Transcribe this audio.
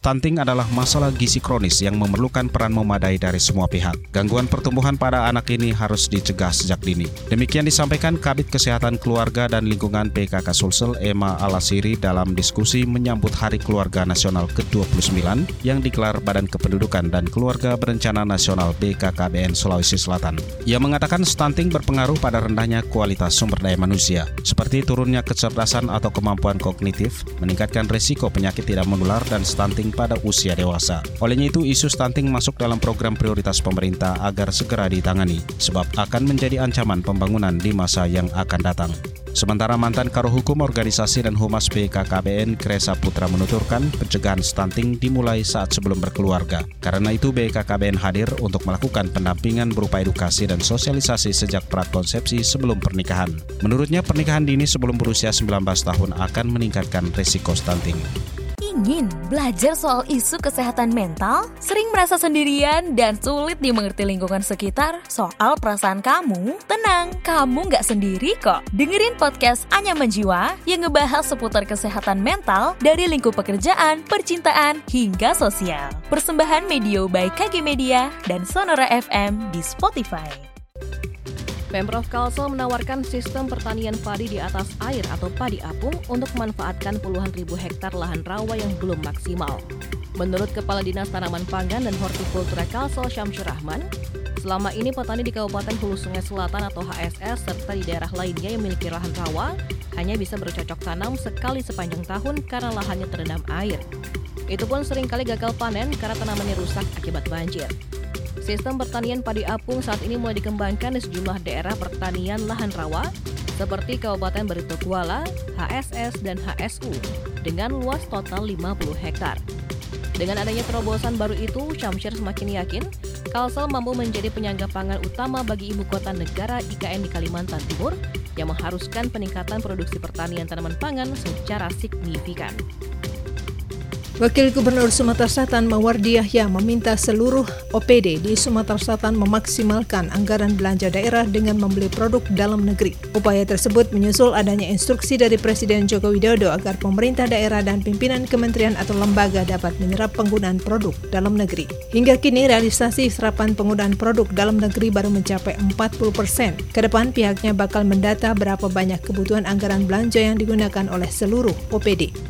Stunting adalah masalah gizi kronis yang memerlukan peran memadai dari semua pihak. Gangguan pertumbuhan pada anak ini harus dicegah sejak dini. Demikian disampaikan Kabit Kesehatan Keluarga dan Lingkungan PKK Sulsel Emma Alasiri dalam diskusi menyambut Hari Keluarga Nasional ke-29 yang digelar Badan Kependudukan dan Keluarga Berencana Nasional BKKBN Sulawesi Selatan. Ia mengatakan stunting berpengaruh pada rendahnya kualitas sumber daya manusia, seperti turunnya kecerdasan atau kemampuan kognitif, meningkatkan risiko penyakit tidak menular dan stunting pada usia dewasa. Olehnya itu, isu stunting masuk dalam program prioritas pemerintah agar segera ditangani, sebab akan menjadi ancaman pembangunan di masa yang akan datang. Sementara mantan Karo Hukum Organisasi dan Humas BKKBN Kresa Putra menuturkan pencegahan stunting dimulai saat sebelum berkeluarga. Karena itu BKKBN hadir untuk melakukan pendampingan berupa edukasi dan sosialisasi sejak prakonsepsi sebelum pernikahan. Menurutnya pernikahan dini sebelum berusia 19 tahun akan meningkatkan risiko stunting ingin belajar soal isu kesehatan mental, sering merasa sendirian dan sulit dimengerti lingkungan sekitar soal perasaan kamu, tenang, kamu nggak sendiri kok. Dengerin podcast Anya Menjiwa yang ngebahas seputar kesehatan mental dari lingkup pekerjaan, percintaan, hingga sosial. Persembahan Medio by KG Media dan Sonora FM di Spotify. Pemprov Kalsel menawarkan sistem pertanian padi di atas air atau padi apung untuk memanfaatkan puluhan ribu hektar lahan rawa yang belum maksimal. Menurut Kepala Dinas Tanaman Pangan dan Hortikultura Kalsel Syamsur Rahman, selama ini petani di Kabupaten Hulu Sungai Selatan atau HSS serta di daerah lainnya yang memiliki lahan rawa hanya bisa bercocok tanam sekali sepanjang tahun karena lahannya terendam air. Itu pun sering kali gagal panen karena tanamannya rusak akibat banjir. Sistem pertanian padi apung saat ini mulai dikembangkan di sejumlah daerah pertanian lahan rawa seperti Kabupaten Barito Kuala, HSS, dan HSU dengan luas total 50 hektar. Dengan adanya terobosan baru itu, Syamsir semakin yakin Kalsel mampu menjadi penyangga pangan utama bagi ibu kota negara IKN di Kalimantan Timur yang mengharuskan peningkatan produksi pertanian tanaman pangan secara signifikan. Wakil Gubernur Sumatera Selatan Mawardi Yahya meminta seluruh OPD di Sumatera Selatan memaksimalkan anggaran belanja daerah dengan membeli produk dalam negeri. Upaya tersebut menyusul adanya instruksi dari Presiden Joko Widodo agar pemerintah daerah dan pimpinan kementerian atau lembaga dapat menyerap penggunaan produk dalam negeri. Hingga kini realisasi serapan penggunaan produk dalam negeri baru mencapai 40 persen. Ke depan pihaknya bakal mendata berapa banyak kebutuhan anggaran belanja yang digunakan oleh seluruh OPD.